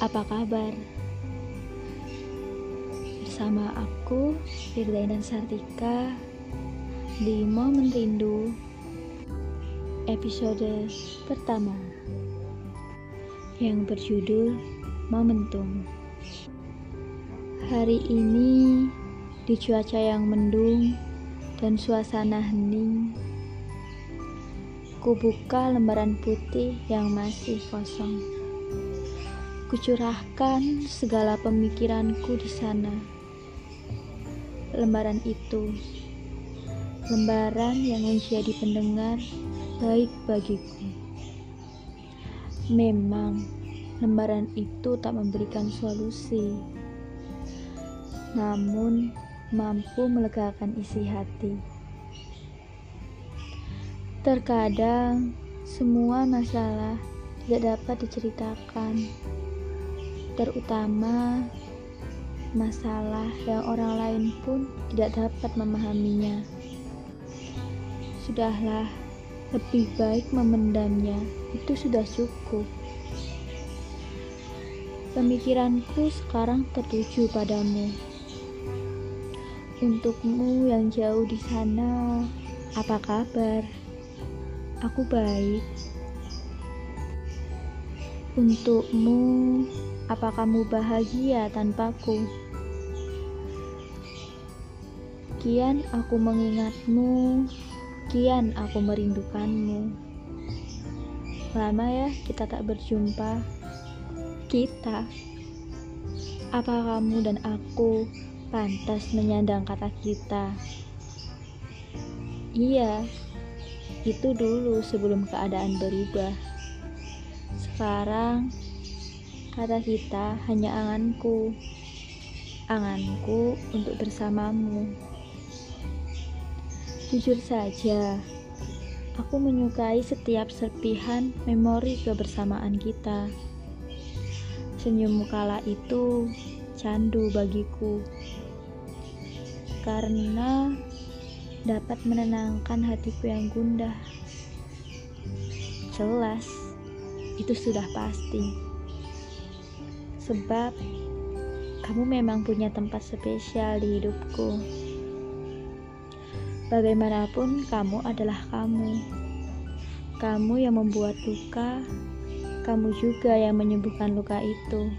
apa kabar? Bersama aku, Firdaina Sartika, di Momen Rindu, episode pertama, yang berjudul Momentum. Hari ini, di cuaca yang mendung dan suasana hening, ku buka lembaran putih yang masih kosong. Kucurahkan segala pemikiranku di sana. Lembaran itu, lembaran yang menjadi pendengar baik bagiku. Memang, lembaran itu tak memberikan solusi, namun mampu melegakan isi hati. Terkadang, semua masalah tidak dapat diceritakan terutama masalah yang orang lain pun tidak dapat memahaminya. Sudahlah, lebih baik memendamnya, itu sudah cukup. Pemikiranku sekarang tertuju padamu. Untukmu yang jauh di sana, apa kabar? Aku baik. Untukmu, apa kamu bahagia tanpaku? Kian aku mengingatmu, kian aku merindukanmu. Lama ya kita tak berjumpa. Kita, apa kamu dan aku pantas menyandang kata kita? Iya, itu dulu sebelum keadaan berubah. Sekarang, kata kita hanya anganku, anganku untuk bersamamu. Jujur saja, aku menyukai setiap serpihan memori kebersamaan kita. Senyummu kala itu candu bagiku, karena dapat menenangkan hatiku yang gundah. Jelas itu sudah pasti. Sebab kamu memang punya tempat spesial di hidupku. Bagaimanapun, kamu adalah kamu. Kamu yang membuat luka, kamu juga yang menyembuhkan luka itu.